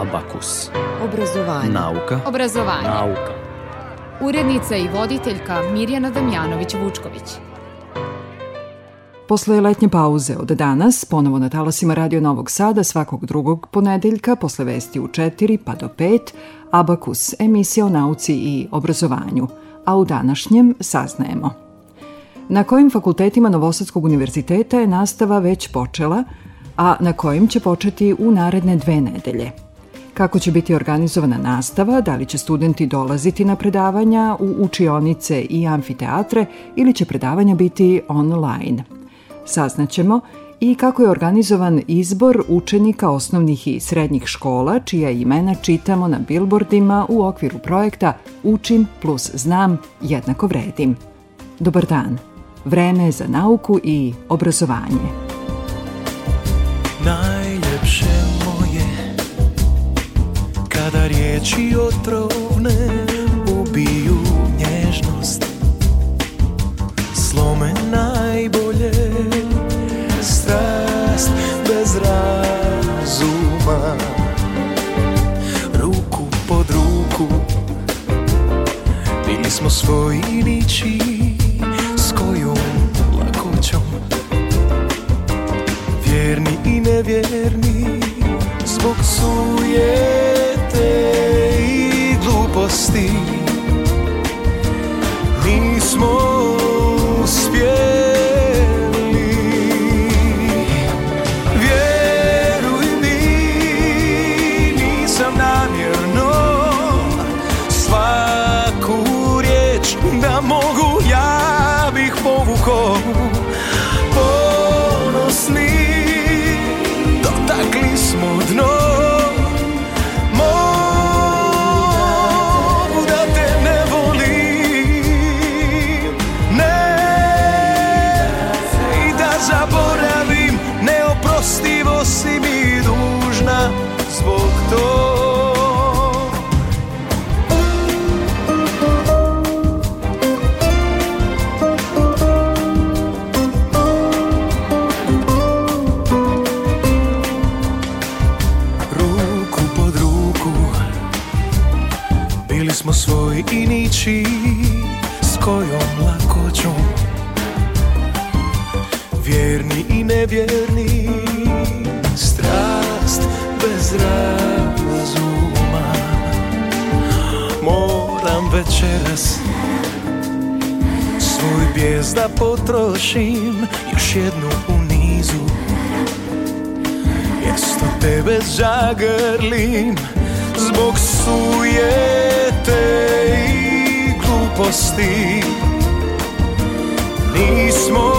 Abakus. Obrazovanje. Nauka. Obrazovanje. Nauka. Urednica i voditeljka Mirjana Damjanović-Vučković. Posle letnje pauze od danas, ponovo na talasima Radio Novog Sada svakog drugog ponedeljka, posle vesti u 4 pa do 5, Abakus, emisija o nauci i obrazovanju. A u današnjem saznajemo. Na kojim fakultetima Novosadskog univerziteta je nastava već počela, a na kojim će početi u naredne dve nedelje – kako će biti organizovana nastava, da li će studenti dolaziti na predavanja u učionice i amfiteatre ili će predavanja biti online. Saznaćemo i kako je organizovan izbor učenika osnovnih i srednjih škola, čija imena čitamo na bilbordima u okviru projekta Učim plus znam jednako vredim. Dobar dan. Vreme za nauku i obrazovanje. Najljepše riječi otrovne ubiju nježnost. Slome najbolje strast bez razuma. Ruku pod ruku Bili smo svoji niči s kojom lakoćom. Vjerni i nevjerni zbog suje i gluposti Bijes da potrošim Još jednu u nizu. Jesto tebe zagrlim Zbog sujete gluposti. Nismo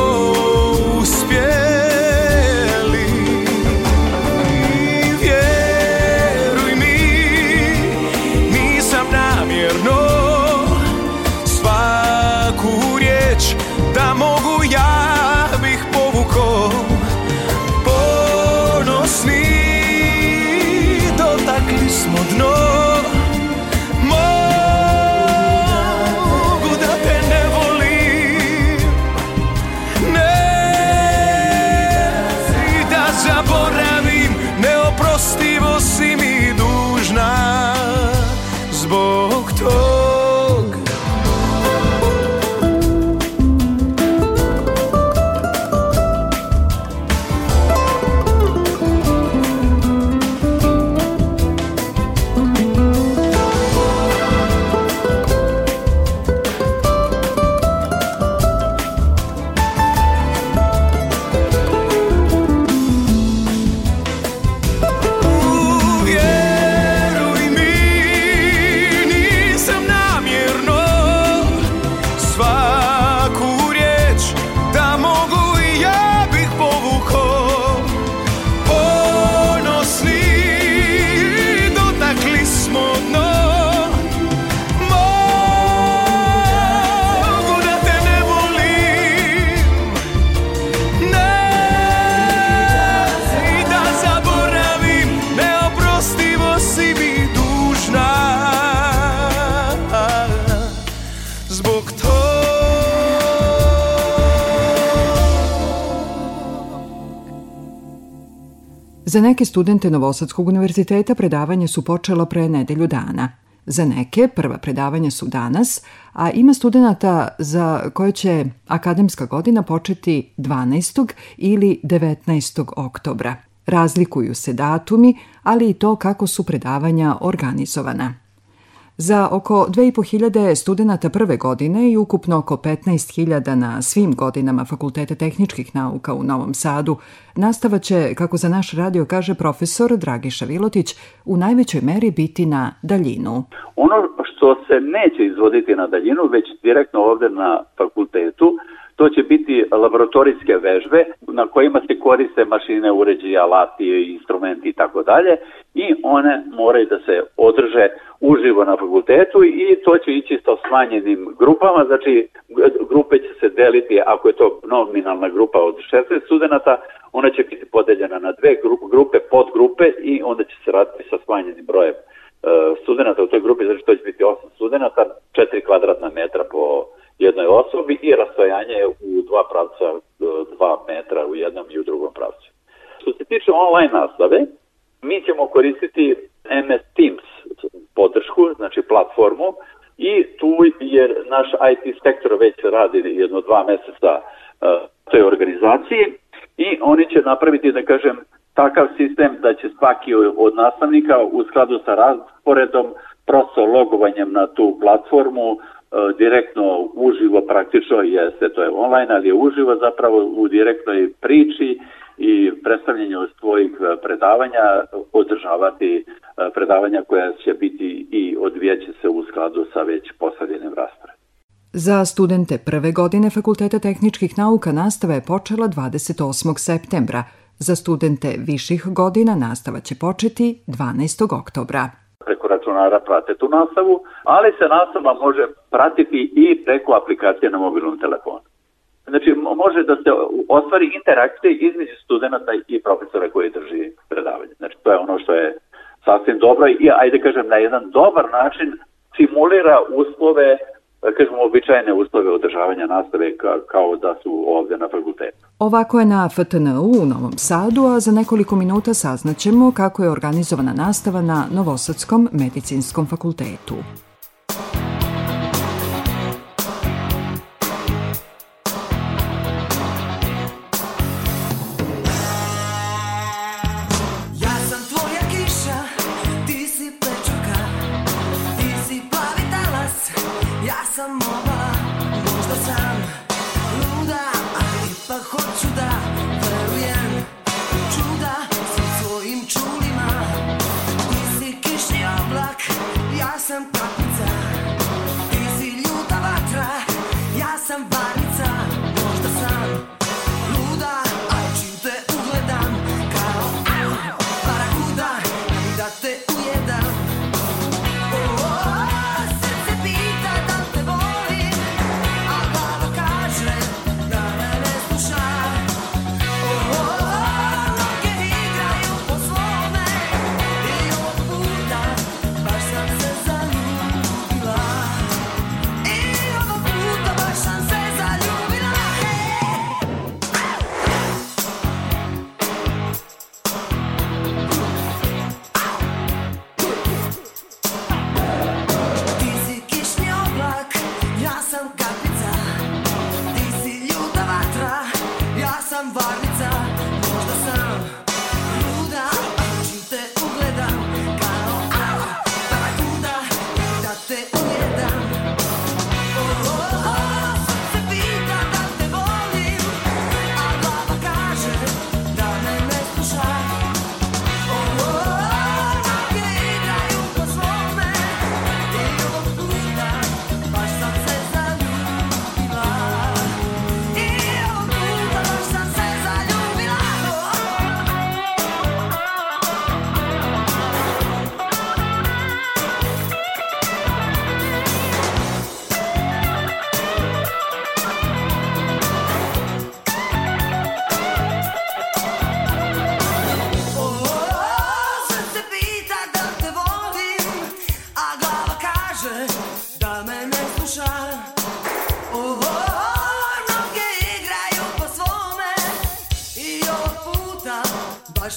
Za neke studente Novosadskog univerziteta predavanje su počela pre nedelju dana. Za neke prva predavanja su danas, a ima studenta za koje će akademska godina početi 12. ili 19. oktobra. Razlikuju se datumi, ali i to kako su predavanja organizovana. Za oko 2500 studenta prve godine i ukupno oko 15.000 na svim godinama Fakulteta tehničkih nauka u Novom Sadu, nastava će, kako za naš radio kaže profesor Dragiša Vilotić, u najvećoj meri biti na daljinu. Ono što se neće izvoditi na daljinu, već direktno ovde na fakultetu, To će biti laboratorijske vežbe na kojima se koriste mašine, uređaje, alati, instrumenti i tako dalje i one moraju da se održe uživo na fakultetu i to će ići sa smanjenim grupama, znači grupe će se deliti, ako je to nominalna grupa od 16 studenta, ona će biti podeljena na dve grupe, podgrupe i onda će se raditi sa smanjenim brojem e, studenta u toj grupi, znači to će biti 8 studenta, 4 kvadratna metra po jednoj osobi i rastojanje u dva pravca, e, dva metra u jednom i u drugom pravcu. Što se tiče online nastave, mi ćemo koristiti MS Teams podršku, znači platformu, i tu je naš IT sektor već radi jedno dva meseca uh, toj organizaciji i oni će napraviti, da kažem, takav sistem da će svaki od nastavnika u skladu sa rasporedom prosto logovanjem na tu platformu direktno uživo praktično jeste, to je online, ali je uživo zapravo u direktnoj priči i predstavljanju svojih e, predavanja održavati e, predavanja koja će biti i odvijaće se u skladu sa već postavljenim rasporedom. Za studente prve godine Fakulteta tehničkih nauka nastava je počela 28. septembra. Za studente viših godina nastava će početi 12. oktobra preko računara prate tu nastavu, ali se nastava može pratiti i preko aplikacije na mobilnom telefonu. Znači, može da se ostvari interakcija između studenta i profesora koji drži predavanje. Znači, to je ono što je sasvim dobro i, ajde kažem, na jedan dobar način simulira uslove Da kažemo, običajne uslove održavanja nastave kao da su ovde na fakultetu. Ovako je na FTNU u Novom Sadu, a za nekoliko minuta saznaćemo kako je organizovana nastava na Novosadskom medicinskom fakultetu. Baš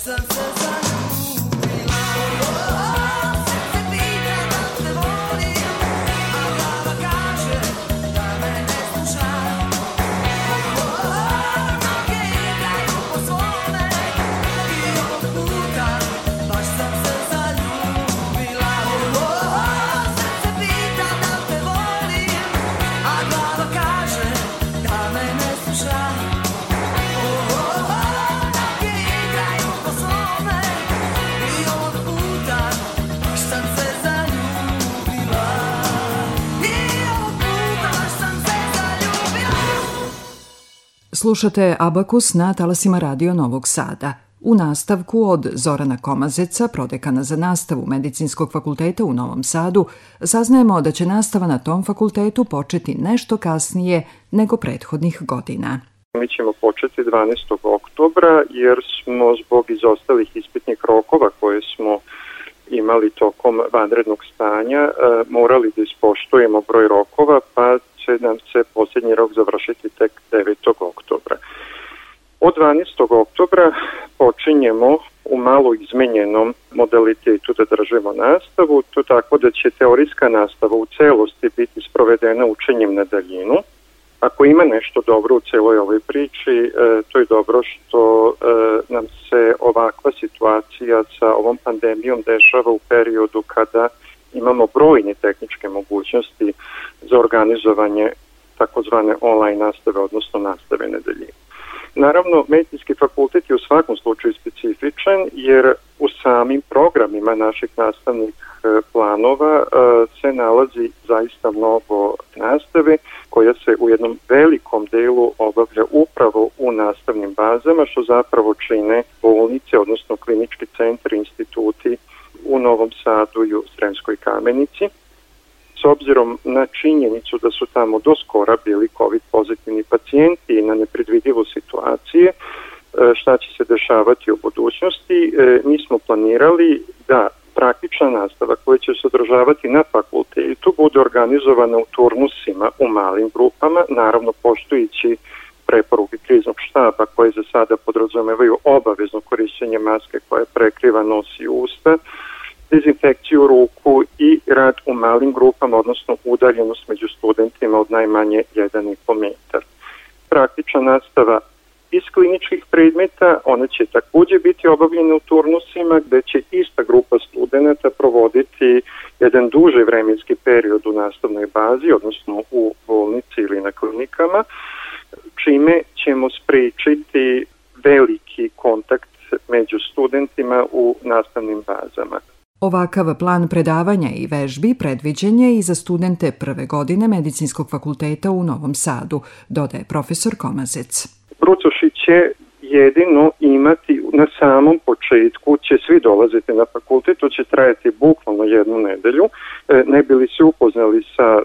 Slušate Abakus na talasima Radio Novog Sada. U nastavku od Zorana Komazeca, prodekana za nastavu Medicinskog fakulteta u Novom Sadu, saznajemo da će nastava na tom fakultetu početi nešto kasnije nego prethodnih godina. Mi ćemo početi 12. oktobra jer smo zbog izostalih ispitnih rokova koje smo imali tokom vanrednog stanja e, morali da ispoštujemo broj rokova pa će nam se posljednji rok završiti tek 9. oktobra. Od 12. oktobra počinjemo u malo izmenjenom modalitetu da držimo nastavu, to tako da će teorijska nastava u celosti biti sprovedena učenjem na daljinu. Ako ima nešto dobro u celoj ovoj priči, e, to je dobro što e, nam se ovakva situacija sa ovom pandemijom dešava u periodu kada imamo brojne tehničke mogućnosti za organizovanje takozvane online nastave, odnosno nastave na daljinu. Naravno, medicinski fakultet je u svakom slučaju specifičan jer u samim programima naših nastavnih e, planova e, se nalazi zaista mnogo nastave koja se u jednom velikom delu obavlja upravo u nastavnim bazama što zapravo čine bolnice, odnosno klinički centri, instituti u Novom Sadu i u Sremskoj kamenici. S obzirom na činjenicu da su tamo do skora bili COVID pozitivni pacijenti i na nepredvidivu situacije, šta će se dešavati u budućnosti, e, mi smo planirali da praktična nastava koja će se održavati na fakultetu bude organizovana u turnusima u malim grupama, naravno poštujući preporuke kriznog štaba koje za sada podrazumevaju obavezno korišćenje maske koja prekriva nos i usta, dezinfekciju ruku i rad u malim grupama, odnosno udaljenost među studentima od najmanje 1,5 metar. Praktična nastava iz kliničkih predmeta, one će takođe biti obavljene u turnusima gde će ista grupa studenta provoditi jedan duži vremenski period u nastavnoj bazi, odnosno u bolnici ili na klinikama, čime ćemo sprečiti veliki kontakt među studentima u nastavnim bazama. Ovakav plan predavanja i vežbi predviđen je i za studente prve godine Medicinskog fakulteta u Novom Sadu, dodaje profesor Komazec. Brucoši će jedino imati na samom početku, će svi dolaziti na fakultet, to će trajati bukvalno jednu nedelju, e, ne bili se upoznali sa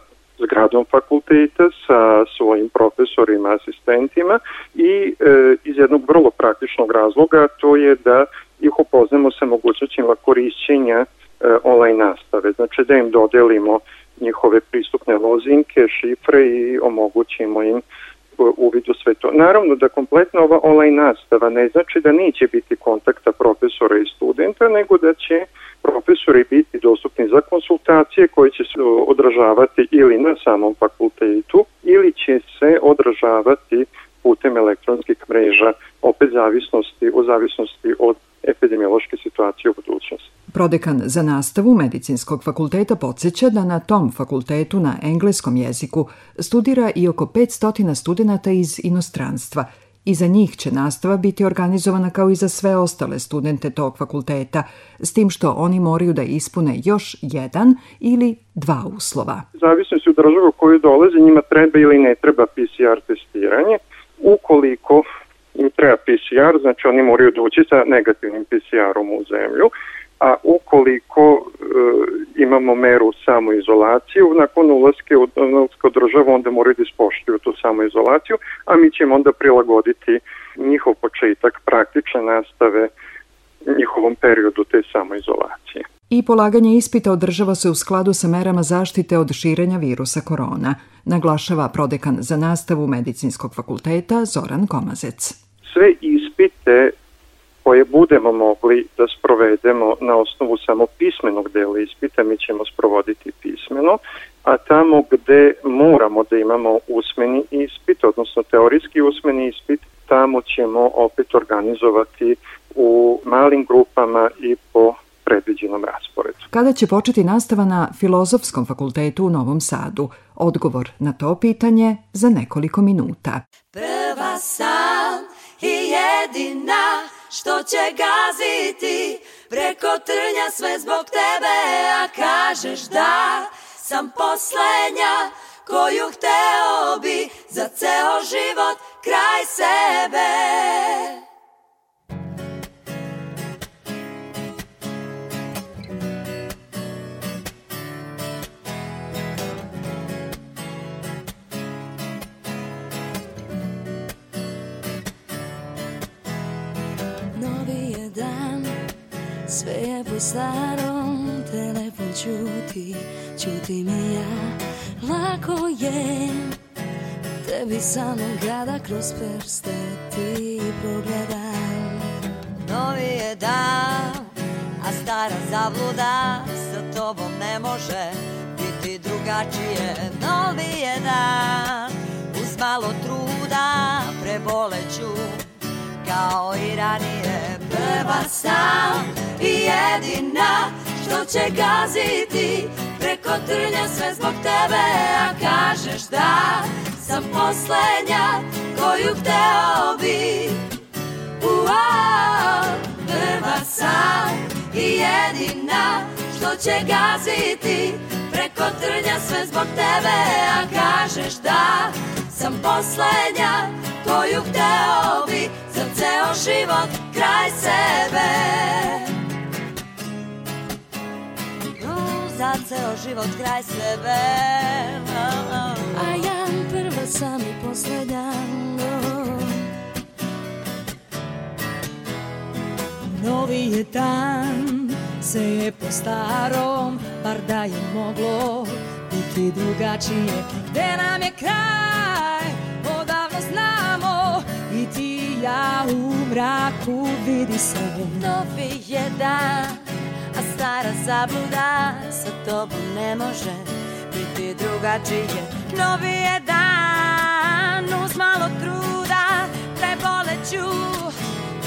zgradom fakulteta sa svojim profesorima, asistentima i e, iz jednog vrlo praktičnog razloga to je da ih upoznamo sa mogućnostima korišćenja e, online nastave, znači da im dodelimo njihove pristupne lozinke, šifre i omogućimo im uvid u sve to. Naravno da kompletna ova online nastava ne znači da neće biti kontakta profesora i studenta, nego da će profesori biti dostupni za konsultacije koje će se odražavati ili na samom fakultetu ili će se odražavati putem elektronskih mreža, opet zavisnosti, u zavisnosti od epidemiološke situacije u budućnosti. Prodekan za nastavu Medicinskog fakulteta podsjeća da na tom fakultetu na engleskom jeziku studira i oko 500 studenta iz inostranstva i za njih će nastava biti organizovana kao i za sve ostale studente tog fakulteta, s tim što oni moraju da ispune još jedan ili dva uslova. Zavisnosti u državu koju dolaze, njima treba ili ne treba PCR testiranje. Ukoliko im treba PCR, znači oni moraju doći sa negativnim PCR-om u zemlju, a ukoliko e, imamo meru samoizolaciju, nakon ulaske u, u državu onda moraju da ispoštuju tu samoizolaciju, a mi ćemo onda prilagoditi njihov početak praktične nastave njihovom periodu te samoizolacije. I polaganje ispita održava se u skladu sa merama zaštite od širenja virusa korona, naglašava prodekan za nastavu Medicinskog fakulteta Zoran Komazec. Sve ispite koje budemo mogli da sprovedemo na osnovu samo pismenog dela ispita, mi ćemo sprovoditi pismeno, a tamo gde moramo da imamo usmeni ispit, odnosno teorijski usmeni ispit, tamo ćemo opet organizovati u malim grupama i po predviđenom rasporedu. Kada će početi nastava na Filozofskom fakultetu u Novom Sadu? Odgovor na to pitanje za nekoliko minuta. Prva sam i jedina što će gaziti preko trnja sve zbog tebe, a kažeš da sam poslednja koju hteo bi za ceo život kraj sebe. Sve je po starom, telefon čuti, čuti mi ja, lako je tebi samo kada kroz prste ti progledam. Novi je dan, a stara zabluda sa tobom ne može biti drugačije. Novi je dan, uz malo truda preboleću kao i ranije Prva sam i jedina što će gaziti Preko trnja sve zbog tebe A kažeš da sam poslednja koju hteo bi. Uau, prva sam i jedina što će gaziti Preko trnja sve zbog tebe A kažeš da sam poslednja koju hteo bi za ceo život kraj sebe za ceo život kraj sebe A ja prva sam i poslednja Novi je dan, se je po starom, bar da je moglo biti drugačije. Gde nam je kraj, odavno znamo, i ti i ja u mraku vidi se. Novi je dan, stara zabluda sa tobom ne može biti drugačije. Novi je dan, uz malo truda, preboleću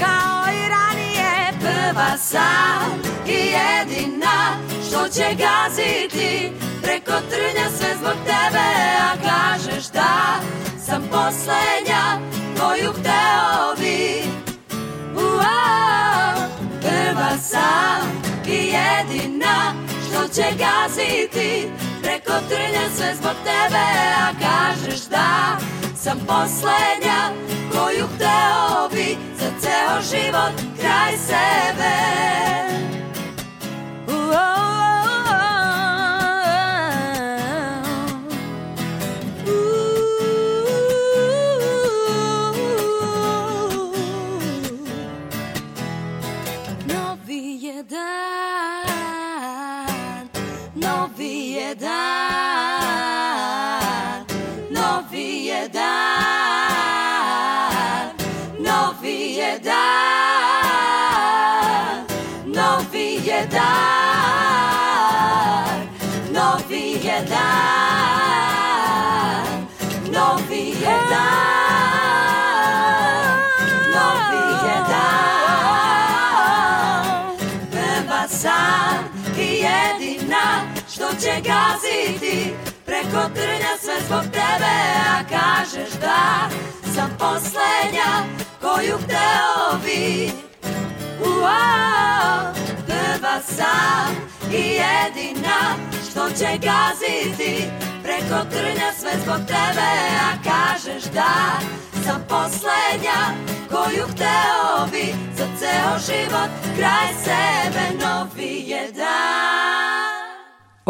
kao i ranije. Prva sam i jedina što će gaziti preko trnja sve zbog tebe, a kažeš da sam poslednja koju hteo bi. Uau, prva sam i jedina što će gaziti preko trnja sve zbog tebe, a kažeš da sam poslednja koju hteo bi za ceo život kraj sebe.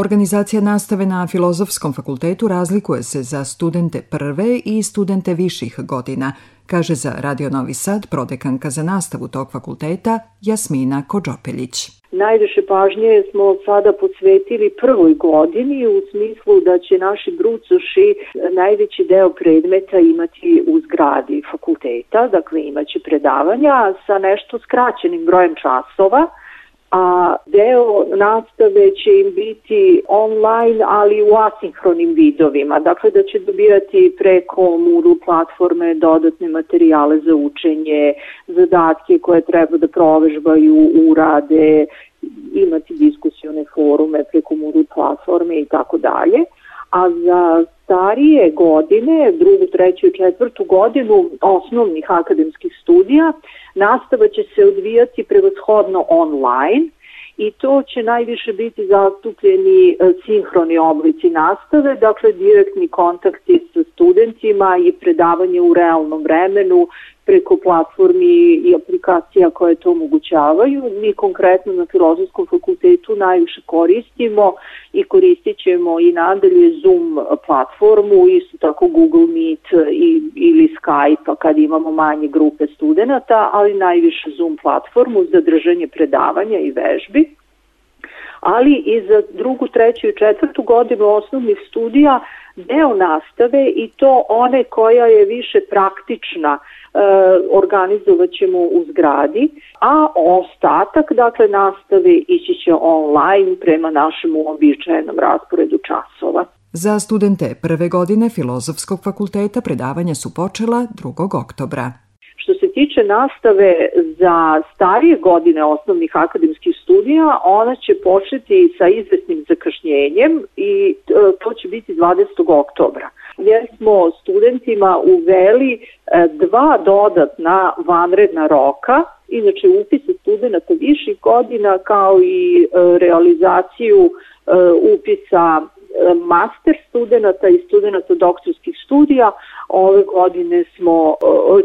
Organizacija nastave na Filozofskom fakultetu razlikuje se za studente prve i studente viših godina, kaže za Radio Novi Sad prodekanka za nastavu tog fakulteta Jasmina Kođopeljić. Najviše pažnje smo sada posvetili prvoj godini u smislu da će naši brucoši najveći deo predmeta imati u zgradi fakulteta, dakle imaće predavanja sa nešto skraćenim brojem časova, a deo nastave će im biti online, ali u asinhronim vidovima, dakle da će dobijati preko Moodle platforme dodatne materijale za učenje, zadatke koje treba da provežbaju, urade, imati diskusione forume preko Moodle platforme i tako dalje a za starije godine, drugu, treću i četvrtu godinu osnovnih akademskih studija, nastava će se odvijati prevashodno online i to će najviše biti zastupljeni e, sinhroni oblici nastave, dakle direktni kontakti sa studentima i predavanje u realnom vremenu preko platformi i aplikacija koje to omogućavaju. Mi konkretno na Filozofskom fakultetu najviše koristimo i koristit ćemo i nadalje Zoom platformu, isto tako Google Meet i, ili Skype kad imamo manje grupe studenta, ali najviše Zoom platformu za držanje predavanja i vežbi ali i za drugu, treću i četvrtu godinu osnovnih studija deo nastave i to one koja je više praktična e, organizovat ćemo u zgradi, a ostatak dakle nastave ići će online prema našem uobičajenom rasporedu časova. Za studente prve godine Filozofskog fakulteta predavanja su počela 2. oktobra. Što se tiče nastave za starije godine osnovnih akademskih studija, ona će početi sa izvesnim zakašnjenjem i e, to će biti 20. oktobra. Jer smo studentima uveli e, dva dodatna vanredna roka, inače upisa studenta viših godina kao i e, realizaciju upisa master studenta i studenta doktorskih studija ove godine smo,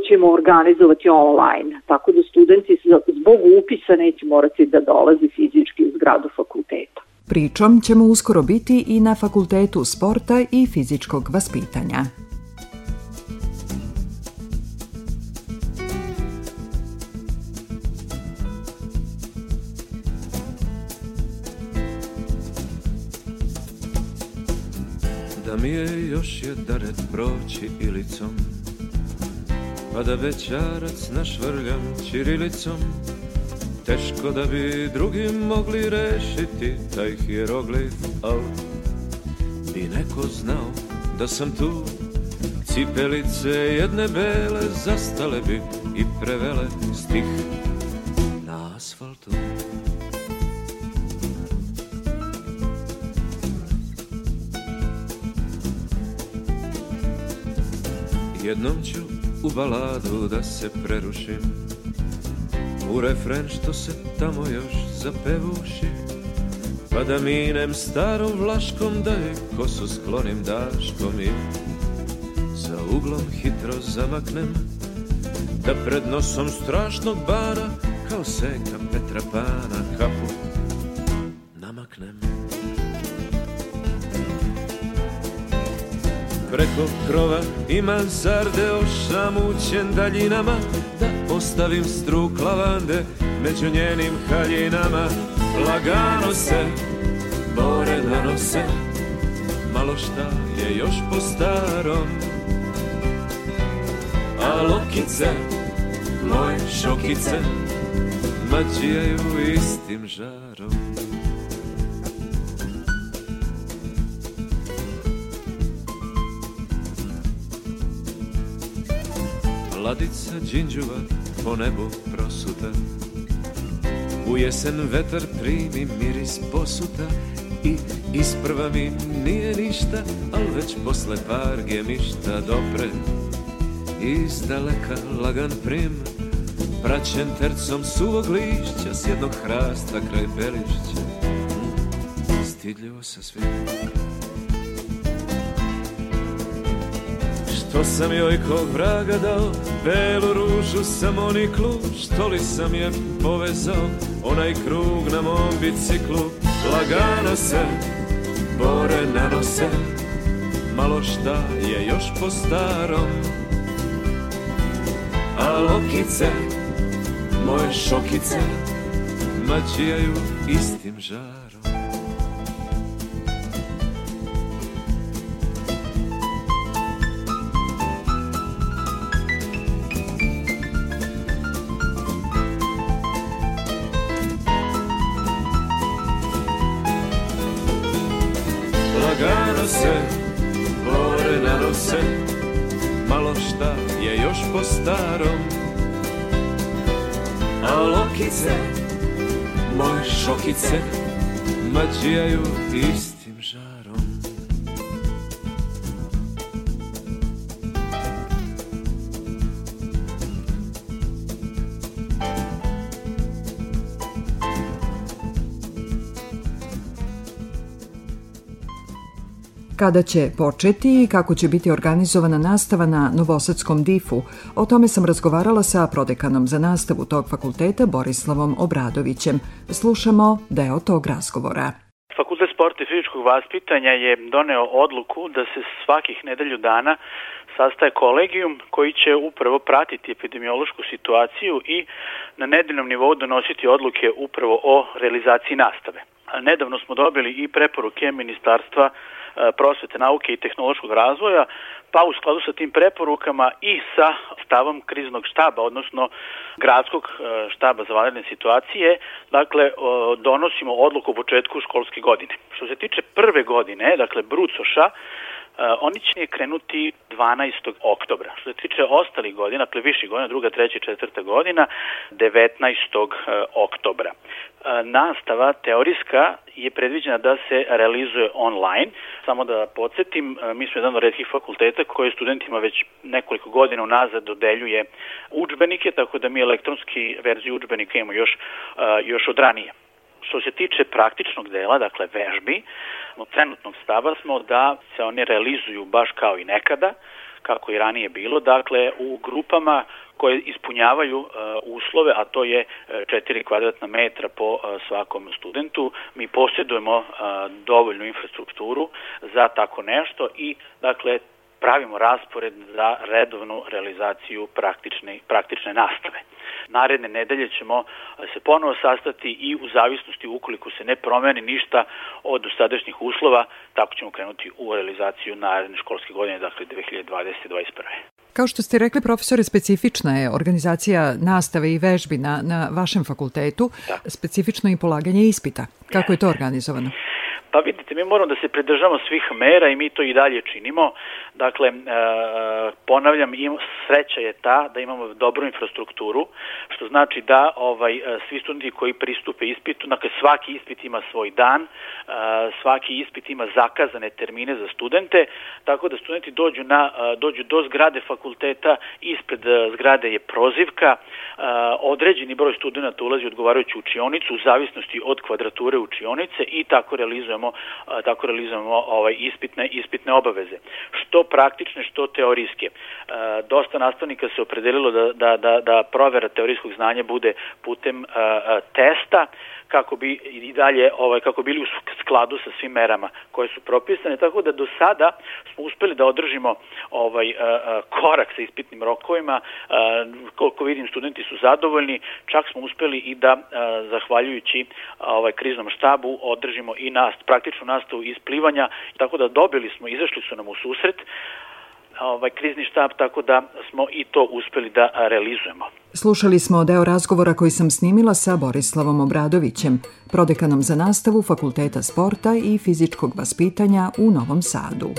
ćemo organizovati online, tako da studenti zbog upisa neće morati da dolaze fizički u zgradu fakulteta. Pričom ćemo uskoro biti i na Fakultetu sporta i fizičkog vaspitanja. Mi je još daret proći ilicom Pa da bećarac našvrljam čirilicom Teško da bi drugi mogli rešiti taj hieroglif Al bi neko znao da sam tu. Cipelice jedne bele zastale bi i prevele stih na asfaltu Jednom ću u baladu da se prerušim U refren što se tamo još zapevuši. Pa da minem starom vlaškom da je kosu sklonim daškom I za uglom hitro zamaknem Da pred nosom strašnog bana Kao senka Petra Pana kapu namaknem Preko krova. I mansarde ošamućen daljinama Da ostavim struk lavande među njenim haljinama. Lagano se bore nanose Malo šta je još po starom. A lokice, moje šokice Mađijaju istim žarom Ladica džinđuva po nebu prosuta. U jesen vetar primi miris posuta I isprva mi nije ništa Al već posle par gemišta dopre. Iz daleka lagan prim Praćen tercom suvog lišća S jednog hrasta kraj pelišća Stidljivo sa svim Što sam joj kog vraga dao Belu ružu sam oniklu Što li sam je povezao? Onaj krug na mom biciklu Lagano se Bore nanose Malo šta je još po starom A lokice Moje šokice Mađijaju istim žarom se bore nanose Malo šta je još po starom. A lokice, moje šokice Mađijaju istim Kada će početi i kako će biti organizovana nastava na Novosadskom DIF-u, o tome sam razgovarala sa prodekanom za nastavu tog fakulteta Borislavom Obradovićem. Slušamo deo tog razgovora. Fakultet sporta i fizičkog vaspitanja je doneo odluku da se svakih nedelju dana sastaje kolegijum koji će upravo pratiti epidemiološku situaciju i na nedeljnom nivou donositi odluke upravo o realizaciji nastave. Nedavno smo dobili i preporuke Ministarstva prosvete, nauke i tehnološkog razvoja, pa u skladu sa tim preporukama i sa stavom kriznog štaba, odnosno gradskog e, štaba za vanredne situacije, dakle, donosimo odluku u početku školske godine. Što se tiče prve godine, dakle, Brucoša, oni će krenuti 12. oktobra. Što se tiče ostalih godina, dakle viših godina, druga, treća četvrta godina, 19. oktobra. Nastava teorijska je predviđena da se realizuje online. Samo da podsjetim, mi smo jedan od redkih fakulteta koji studentima već nekoliko godina unazad dodeljuje učbenike, tako da mi elektronski verziju učbenika imamo još, još od ranije. Što se tiče praktičnog dela, dakle vežbi, od trenutnog stava smo da se one realizuju baš kao i nekada, kako i ranije bilo, dakle u grupama koje ispunjavaju uh, uslove, a to je 4 kvadratna metra po uh, svakom studentu. Mi posjedujemo uh, dovoljnu infrastrukturu za tako nešto i dakle pravimo raspored za redovnu realizaciju praktične, praktične nastave. Naredne nedelje ćemo se ponovo sastati i u zavisnosti ukoliko se ne promeni ništa od sadašnjih uslova, tako ćemo krenuti u realizaciju naredne školske godine, dakle 2020-2021. Kao što ste rekli, profesore, specifična je organizacija nastave i vežbi na, na vašem fakultetu, da. specifično i polaganje ispita. Kako je to organizovano? Pa vidite, mi moramo da se pridržamo svih mera i mi to i dalje činimo. Dakle, e, ponavljam, sreća je ta da imamo dobru infrastrukturu, što znači da ovaj e, svi studenti koji pristupe ispitu, dakle svaki ispit ima svoj dan, e, svaki ispit ima zakazane termine za studente, tako da studenti dođu na dođu do zgrade fakulteta, ispred zgrade je prozivka, određeni broj studenta ulazi u odgovarajuću učionicu u zavisnosti od kvadrature učionice i tako realizujemo tako realizujemo ovaj ispitne ispitne obaveze. Što praktične, što teorijske. Dosta nastavnika se opredelilo da, da, da, da provera teorijskog znanja bude putem testa, kako bi i dalje ovaj kako bili u skladu sa svim merama koje su propisane. Tako da do sada smo uspeli da održimo ovaj korak sa ispitnim rokovima. Koliko vidim studenti su zadovoljni. Čak smo uspeli i da zahvaljujući ovaj kriznom štabu održimo i nast praktičnu nastavu isplivanja. Tako da dobili smo izašli su nam u susret ovaj krizni štab tako da smo i to uspeli da realizujemo. Slušali smo deo razgovora koji sam snimila sa Borislavom Obradovićem, prodekanom za nastavu Fakulteta sporta i fizičkog vaspitanja u Novom Sadu.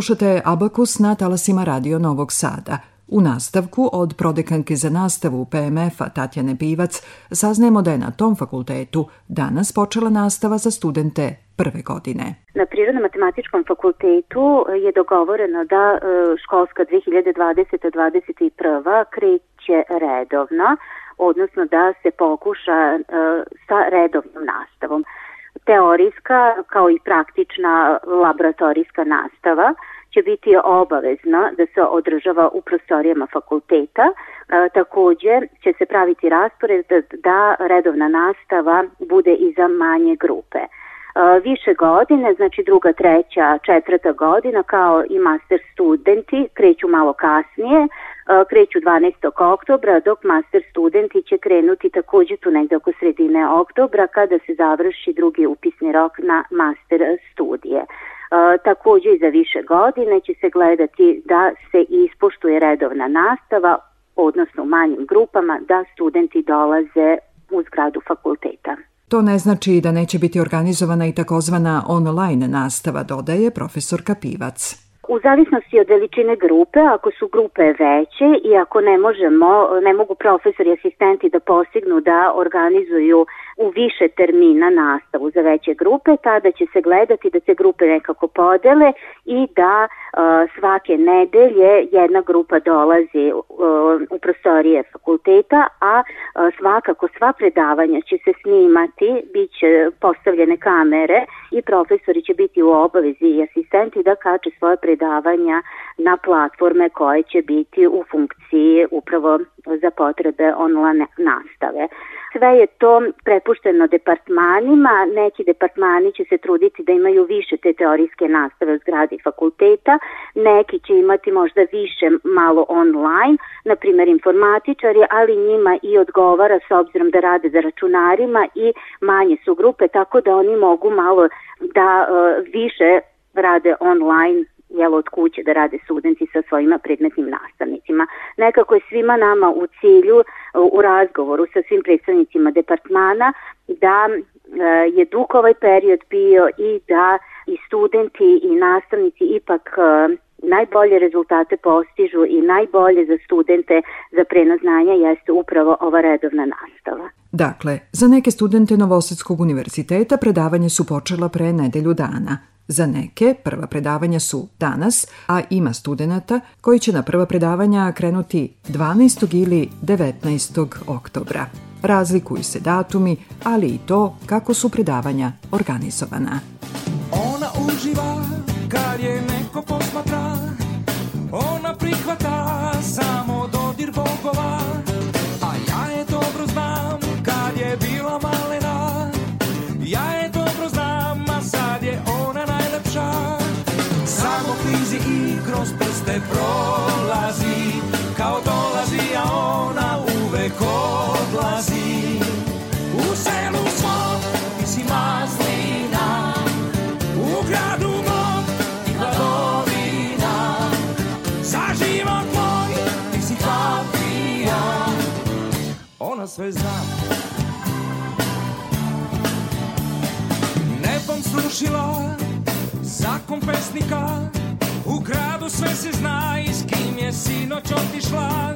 Slušate Abakus na talasima Radio Novog Sada. U nastavku od prodekanke za nastavu PMF-a Tatjane Pivac saznajemo da je na tom fakultetu danas počela nastava za studente prve godine. Na Prirodno-matematičkom fakultetu je dogovoreno da e, školska 2020-2021 kreće redovno, odnosno da se pokuša e, sa redovnom nastavom teorijska kao i praktična laboratorijska nastava će biti obavezna da se održava u prostorijama fakulteta. E, takođe će se praviti raspored da redovna nastava bude i za manje grupe. E, više godine, znači druga, treća, četvrta godina kao i master studenti kreću malo kasnije, kreću 12. oktobra, dok master studenti će krenuti takođe tu negde oko sredine oktobra kada se završi drugi upisni rok na master studije. Takođe i za više godine će se gledati da se ispoštuje redovna nastava, odnosno u manjim grupama, da studenti dolaze u zgradu fakulteta. To ne znači da neće biti organizovana i takozvana online nastava, dodaje profesor Kapivac. U zavisnosti od veličine grupe, ako su grupe veće i ako ne možemo, ne mogu profesori i asistenti da postignu da organizuju u više termina nastavu za veće grupe, tada će se gledati da se grupe nekako podele i da uh, svake nedelje jedna grupa dolazi uh, u prostorije fakulteta, a uh, svakako sva predavanja će se snimati, bit će postavljene kamere i profesori će biti u obavezi i asistenti da kače svoje predavanja na platforme koje će biti u funkciji upravo za potrebe online nastave. Sve je to prepušteno departmanima, neki departmani će se truditi da imaju više te teorijske nastave u zgradi fakulteta, neki će imati možda više malo online, na primer informatičari, ali njima i odgovara s obzirom da rade za računarima i manje su grupe, tako da oni mogu malo da uh, više rade online jel, od kuće da rade studenti sa svojima predmetnim nastavnicima. Nekako je svima nama u cilju, u razgovoru sa svim predstavnicima departmana, da e, je dug ovaj period bio i da i studenti i nastavnici ipak e, najbolje rezultate postižu i najbolje za studente za prenos znanja jeste upravo ova redovna nastava. Dakle, za neke studente Novosadskog univerziteta predavanje su počela pre nedelju dana – Za neke prva predavanja su danas, a ima studenta koji će na prva predavanja krenuti 12. ili 19. oktobra. Razlikuju se datumi, ali i to kako su predavanja organizovana. Ona uživa kad je neko posmatra, prste prolazi, kao dolazi, a ona uvek odlazi. U selu svom ti si maslina, u gradu mom ti hladovina, za život moj ti si papija, ona sve zna. Nebom slušila zakon pesnika U gradu sve se zna i s kim je sinoć otišla.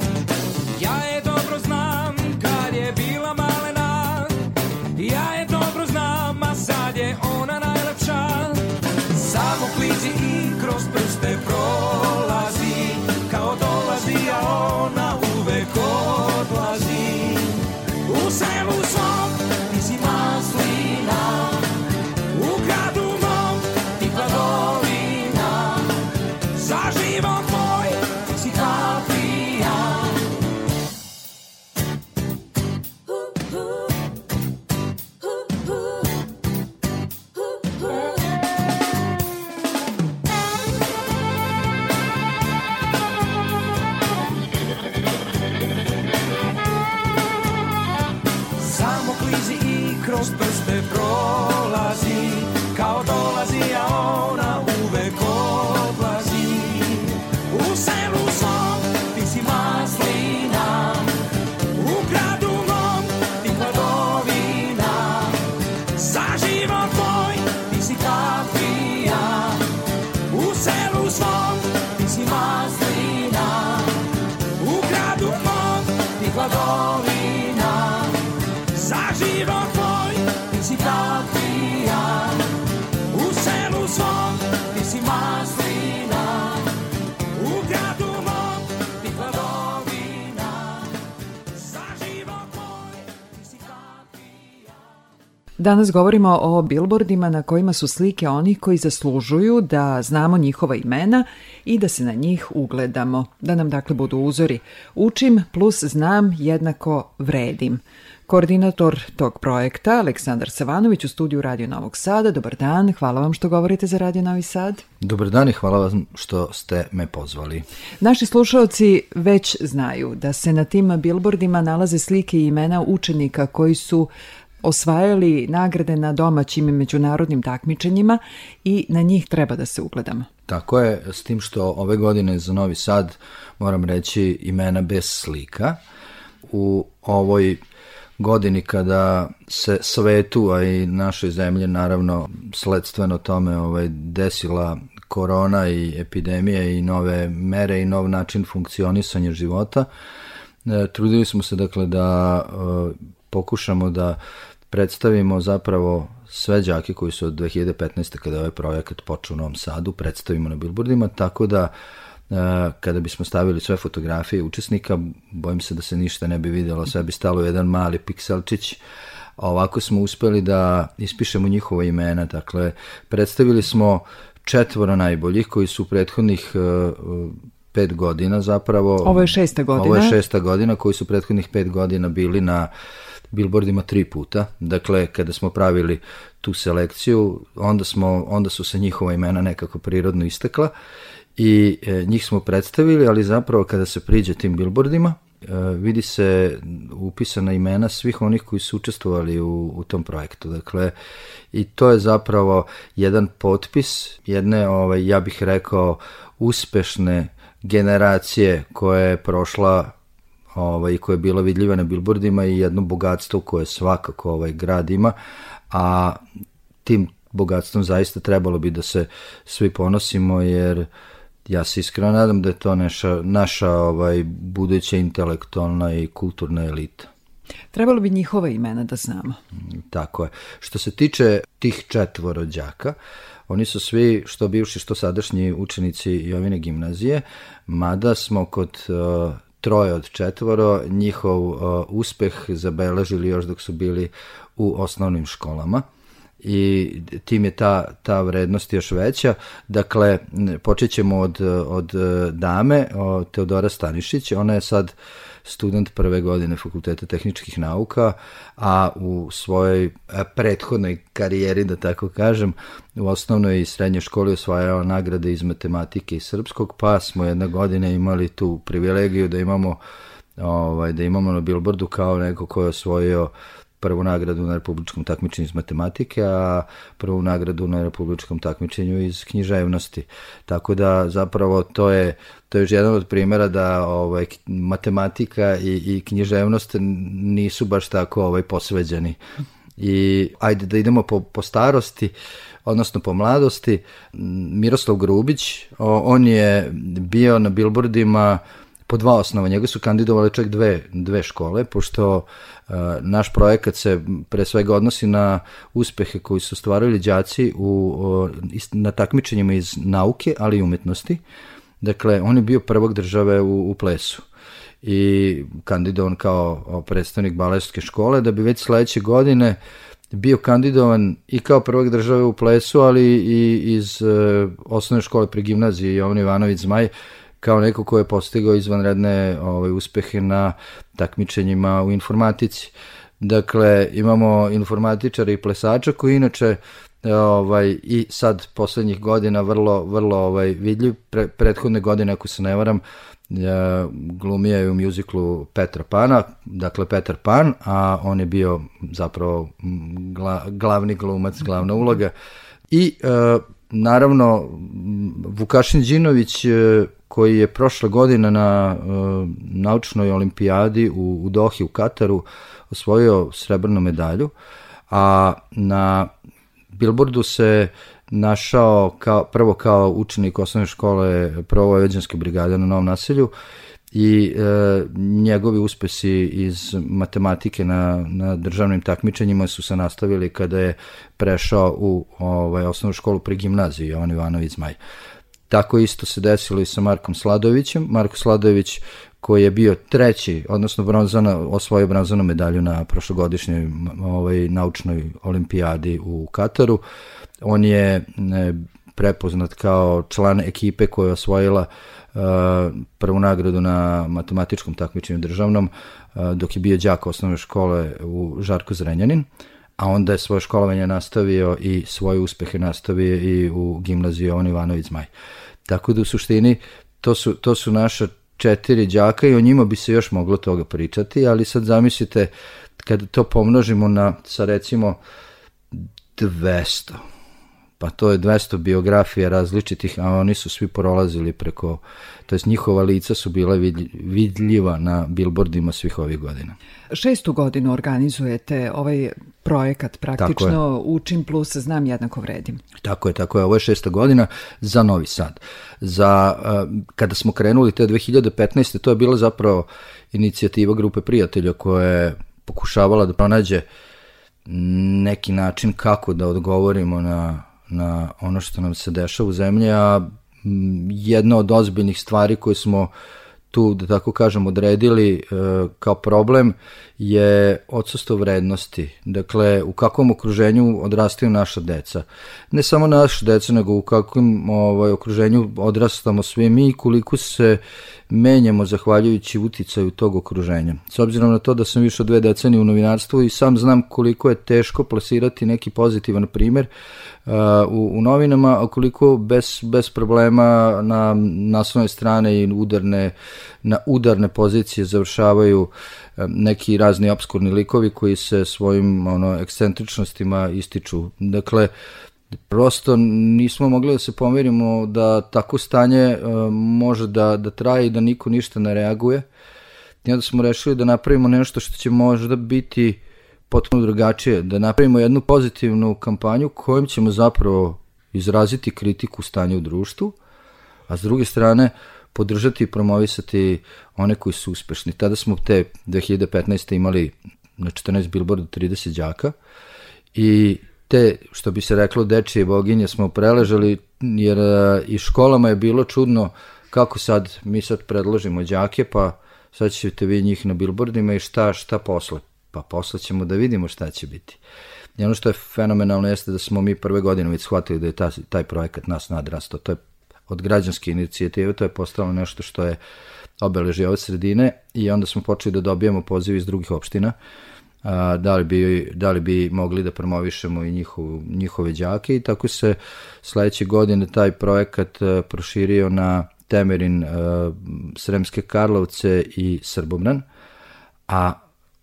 Ja je dobro znam kad je bila malena. Ja je dobro znam, a sad je ona najlepša. Samo klizi i kroz prste prolazi. Kao dolazi, a ona uvek odlazi. U selu svom si kapija U selu svom ti si maslina U gradu mom ti hladovina Za život tvoj ti si kapija Danas govorimo o bilbordima na kojima su slike onih koji zaslužuju da znamo njihova imena i da se na njih ugledamo, da nam dakle budu uzori. Učim plus znam jednako vredim. Koordinator tog projekta, Aleksandar Savanović u studiju Radio Novog Sada. Dobar dan, hvala vam što govorite za Radio Novi Sad. Dobar dan i hvala vam što ste me pozvali. Naši slušalci već znaju da se na tim bilbordima nalaze slike i imena učenika koji su osvajali nagrade na domaćim i međunarodnim takmičenjima i na njih treba da se ugledamo. Tako je, s tim što ove godine za Novi Sad moram reći imena bez slika. U ovoj godini kada se svetu, a i našoj zemlji naravno sledstveno tome ovaj, desila korona i epidemija i nove mere i nov način funkcionisanja života, e, trudili smo se dakle da e, pokušamo da predstavimo zapravo sve đake koji su od 2015. kada je ovaj projekat počeo u Novom Sadu, predstavimo na billboardima, tako da kada bismo stavili sve fotografije učesnika, bojim se da se ništa ne bi videlo, sve bi stalo jedan mali pikselčić, a ovako smo uspeli da ispišemo njihova imena, dakle, predstavili smo četvora najboljih koji su u prethodnih e, pet godina zapravo... Ovo je šesta godina. Ovo je šesta godina koji su prethodnih pet godina bili na billboardima tri puta. Dakle, kada smo pravili tu selekciju, onda, smo, onda su se njihova imena nekako prirodno istekla i e, njih smo predstavili, ali zapravo kada se priđe tim billboardima, e, vidi se upisana imena svih onih koji su učestvovali u, u tom projektu. Dakle, i to je zapravo jedan potpis jedne, ovaj, ja bih rekao, uspešne generacije koja je prošla ovaj, koja je bila vidljiva na bilbordima i jedno bogatstvo koje svakako ovaj grad ima, a tim bogatstvom zaista trebalo bi da se svi ponosimo jer ja se iskreno nadam da je to naša, naša ovaj, buduća intelektualna i kulturna elita. Trebalo bi njihova imena da znamo. Tako je. Što se tiče tih četvoro đaka, oni su svi, što bivši, što sadašnji učenici Jovine gimnazije, mada smo kod uh, troje od četvoro njihov uh, uspeh zabeležili još dok su bili u osnovnim školama i tim je ta, ta vrednost još veća. Dakle, počet ćemo od, od dame, od Teodora Stanišić, ona je sad student prve godine Fakulteta tehničkih nauka, a u svojoj prethodnoj karijeri, da tako kažem, u osnovnoj i srednjoj školi osvajao nagrade iz matematike i srpskog, pa smo jedna godina imali tu privilegiju da imamo ovaj, da imamo na billboardu kao neko ko je osvojio prvu nagradu na republičkom takmičenju iz matematike, a prvu nagradu na republičkom takmičenju iz književnosti. Tako da zapravo to je to je još jedan od primjera da ovaj matematika i, i književnost nisu baš tako ovaj posveđeni. I ajde da idemo po, po starosti, odnosno po mladosti. Miroslav Grubić, on je bio na billboardima po dva osnova. Njega su kandidovali čak dve, dve škole, pošto uh, naš projekat se pre svega odnosi na uspehe koji su stvarali đaci u, uh, na takmičenjima iz nauke, ali i umetnosti. Dakle, on je bio prvog države u, u plesu i kandidovan kao predstavnik baletske škole, da bi već sledeće godine bio kandidovan i kao prvog države u plesu, ali i iz uh, osnovne škole pri gimnaziji Jovan Ivanović Zmaj, kao neko ko je postigao izvanredne ovaj, uspehe na takmičenjima u informatici. Dakle, imamo informatičara i plesača koji inače ovaj, i sad poslednjih godina vrlo, vrlo ovaj, vidljiv. Pre, prethodne godine, ako se ne varam, ja, glumija je u mjuziklu Petra Pana, dakle Petar Pan, a on je bio zapravo gla, glavni glumac, glavna uloga. I e, naravno Vukašin Đinović e, koji je prošle godine na uh, naučnoj olimpijadi u, u Dohi u Kataru osvojio srebrnu medalju, a na Billboardu se našao kao, prvo kao učenik osnovne škole Vojvođanske brigade na Novom naselju i e, njegovi uspesi iz matematike na, na državnim takmičenjima su se nastavili kada je prešao u ovaj, osnovnu školu pri gimnaziji Jovan Ivanović Zmaj. Tako isto se desilo i sa Markom Sladovićem. Marko Sladović koji je bio treći, odnosno bronzana, osvojio bronzanu medalju na prošlogodišnjoj ovaj, naučnoj olimpijadi u Kataru. On je ne, prepoznat kao član ekipe koja je osvojila uh, prvu nagradu na matematičkom takmičenju državnom, uh, dok je bio đak osnovne škole u Žarko Zrenjanin, a onda je svoje školovanje nastavio i svoje uspehe nastavio i u gimnaziji Jovan Ivanović Zmaj. Tako da u suštini to su, to su naša četiri đaka i o njima bi se još moglo toga pričati, ali sad zamislite kada to pomnožimo na, sa recimo 200, pa to je 200 biografija različitih, a oni su svi prolazili preko, to jest njihova lica su bila vidljiva na bilbordima svih ovih godina. Šestu godinu organizujete ovaj projekat praktično Učim plus znam jednako vredim. Tako je, tako je. Ovo je šesta godina za Novi Sad. Za, kada smo krenuli te 2015. to je bila zapravo inicijativa grupe prijatelja koja je pokušavala da pronađe neki način kako da odgovorimo na na ono što nam se dešava u zemlji, a jedna od ozbiljnih stvari koje smo tu, da tako kažem, odredili e, kao problem je odsustvo vrednosti. Dakle, u kakvom okruženju odrastaju naša deca. Ne samo naša deca, nego u kakvom ovaj, okruženju odrastamo svi mi i koliko se menjamo zahvaljujući uticaju tog okruženja. S obzirom na to da sam više od dve decenije u novinarstvu i sam znam koliko je teško plasirati neki pozitivan primer uh, u, u novinama, a koliko bez, bez problema na naslovne strane i udarne, na udarne pozicije završavaju neki razni obskurni likovi koji se svojim ono, ekscentričnostima ističu. Dakle, prosto nismo mogli da se pomirimo da tako stanje uh, može da, da traje i da niko ništa ne reaguje. I onda smo rešili da napravimo nešto što će možda biti potpuno drugačije, da napravimo jednu pozitivnu kampanju kojom ćemo zapravo izraziti kritiku stanja u društvu, a s druge strane podržati i promovisati one koji su uspešni. Tada smo te 2015. imali na 14 billboarda 30 đaka i te, što bi se reklo, dečije boginje smo preležali, jer e, i školama je bilo čudno kako sad, mi sad predložimo đake, pa sad ćete vi njih na billboardima i šta, šta posle? Pa posle ćemo da vidimo šta će biti. I ono što je fenomenalno jeste da smo mi prve godine već shvatili da je ta, taj projekat nas nadrastao. To je od građanske inicijative, to je postalo nešto što je obeležio ove sredine i onda smo počeli da dobijamo poziv iz drugih opština a, da, li bi, da li bi mogli da promovišemo i njihov, njihove đake i tako se sledeće godine taj projekat a, proširio na Temerin, a, Sremske Karlovce i Srbobran, a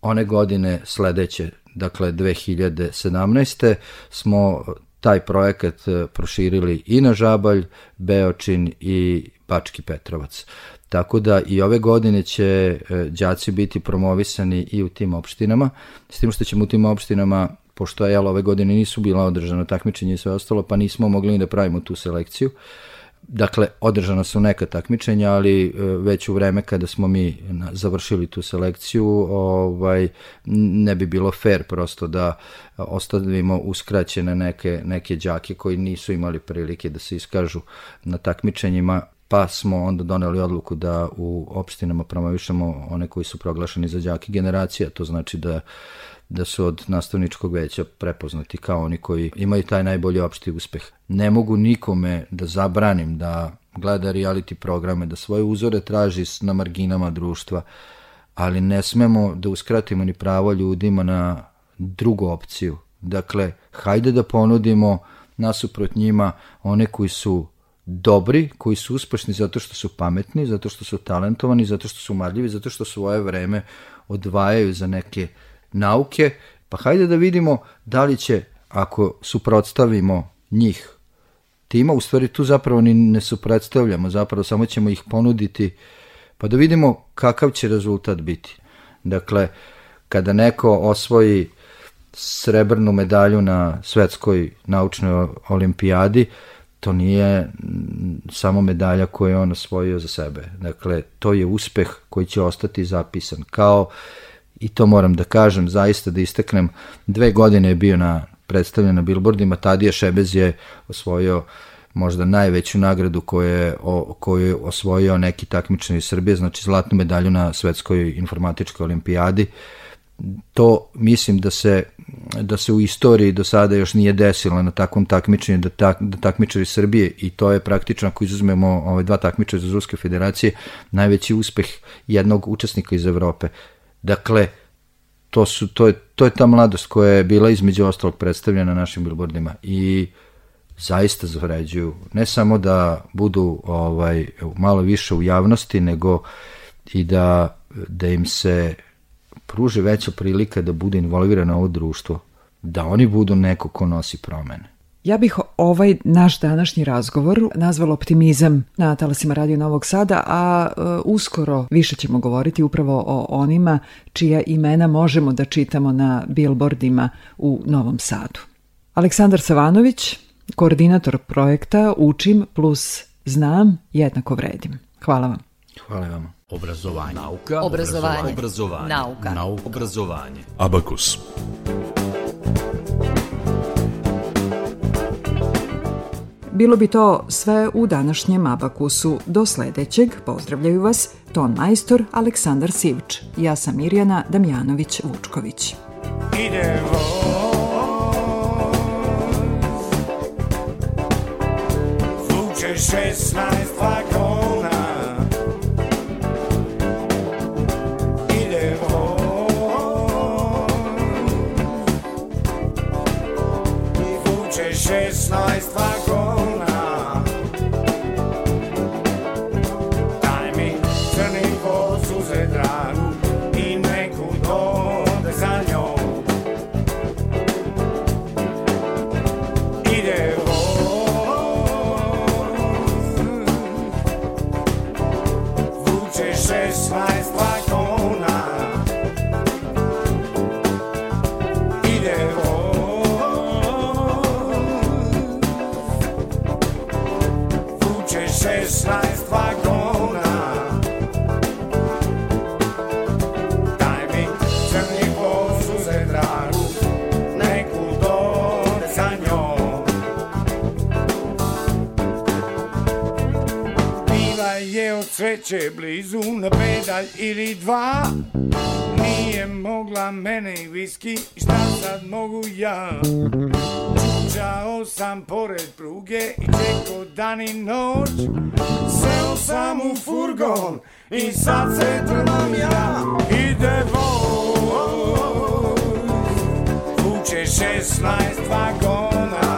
one godine sledeće, dakle 2017. smo taj projekat proširili i na Žabalj, Beočin i Bački Petrovac. Tako da i ove godine će e, đaci biti promovisani i u tim opštinama, s tim što ćemo u tim opštinama pošto je ove godine nisu bila održana takmičenja i sve ostalo, pa nismo mogli da pravimo tu selekciju. Dakle, održana su neka takmičenja, ali e, već u vreme kada smo mi završili tu selekciju, ovaj, ne bi bilo fair prosto da ostavimo uskraćene neke, neke đake koji nisu imali prilike da se iskažu na takmičenjima pa smo onda doneli odluku da u opštinama promovišemo one koji su proglašeni za đaki generacija, to znači da da su od nastavničkog veća prepoznati kao oni koji imaju taj najbolji opšti uspeh. Ne mogu nikome da zabranim da gleda reality programe, da svoje uzore traži na marginama društva, ali ne smemo da uskratimo ni pravo ljudima na drugu opciju. Dakle, hajde da ponudimo nasuprot njima one koji su dobri, koji su uspešni zato što su pametni, zato što su talentovani, zato što su marljivi, zato što svoje vreme odvajaju za neke nauke, pa hajde da vidimo da li će, ako suprotstavimo njih tima, u stvari tu zapravo ni ne suprotstavljamo, zapravo samo ćemo ih ponuditi, pa da vidimo kakav će rezultat biti. Dakle, kada neko osvoji srebrnu medalju na svetskoj naučnoj olimpijadi, to nije samo medalja koju je on osvojio za sebe. Dakle, to je uspeh koji će ostati zapisan. Kao, i to moram da kažem, zaista da isteknem, dve godine je bio na predstavljen na billboardima, Tadija Šebez je osvojio možda najveću nagradu koju je, o, koju je osvojio neki takmičar iz Srbije, znači zlatnu medalju na svetskoj informatičkoj olimpijadi. To mislim da se da se u istoriji do sada još nije desilo na takvom takmičenju da, tak, da takmičari Srbije i to je praktično ako izuzmemo ove dva takmičara iz Ruske federacije najveći uspeh jednog učesnika iz Evrope. Dakle, to, su, to, je, to je ta mladost koja je bila između ostalog predstavljena na našim billboardima i zaista zavređuju ne samo da budu ovaj malo više u javnosti nego i da da im se pruži veća prilika da bude involvirano ovo društvo, da oni budu neko ko nosi promene. Ja bih ovaj naš današnji razgovor nazvala optimizam na talasima Radio Novog Sada, a e, uskoro više ćemo govoriti upravo o onima čija imena možemo da čitamo na billboardima u Novom Sadu. Aleksandar Savanović, koordinator projekta Učim plus znam jednako vredim. Hvala vam. Hvala vam. Obrazovanje. Nauka. Obrazovanje. Obrazovanje. Nauka. Nauka. Obrazovanje. Abakus. Bilo bi to sve u današnjem Abakusu. Do sledećeg pozdravljaju vas ton majstor Aleksandar Sivč. Ja sam Mirjana Damjanović-Vučković. Idemo Vuče 16 vagona sreće blizu na pedalj ili dva. Nije mogla mene i viski, šta sad mogu ja? Čučao sam pored pruge i čekao dan i noć. Seo sam u furgon i sad se trmam ja. Ide voz, vuče 16 vagona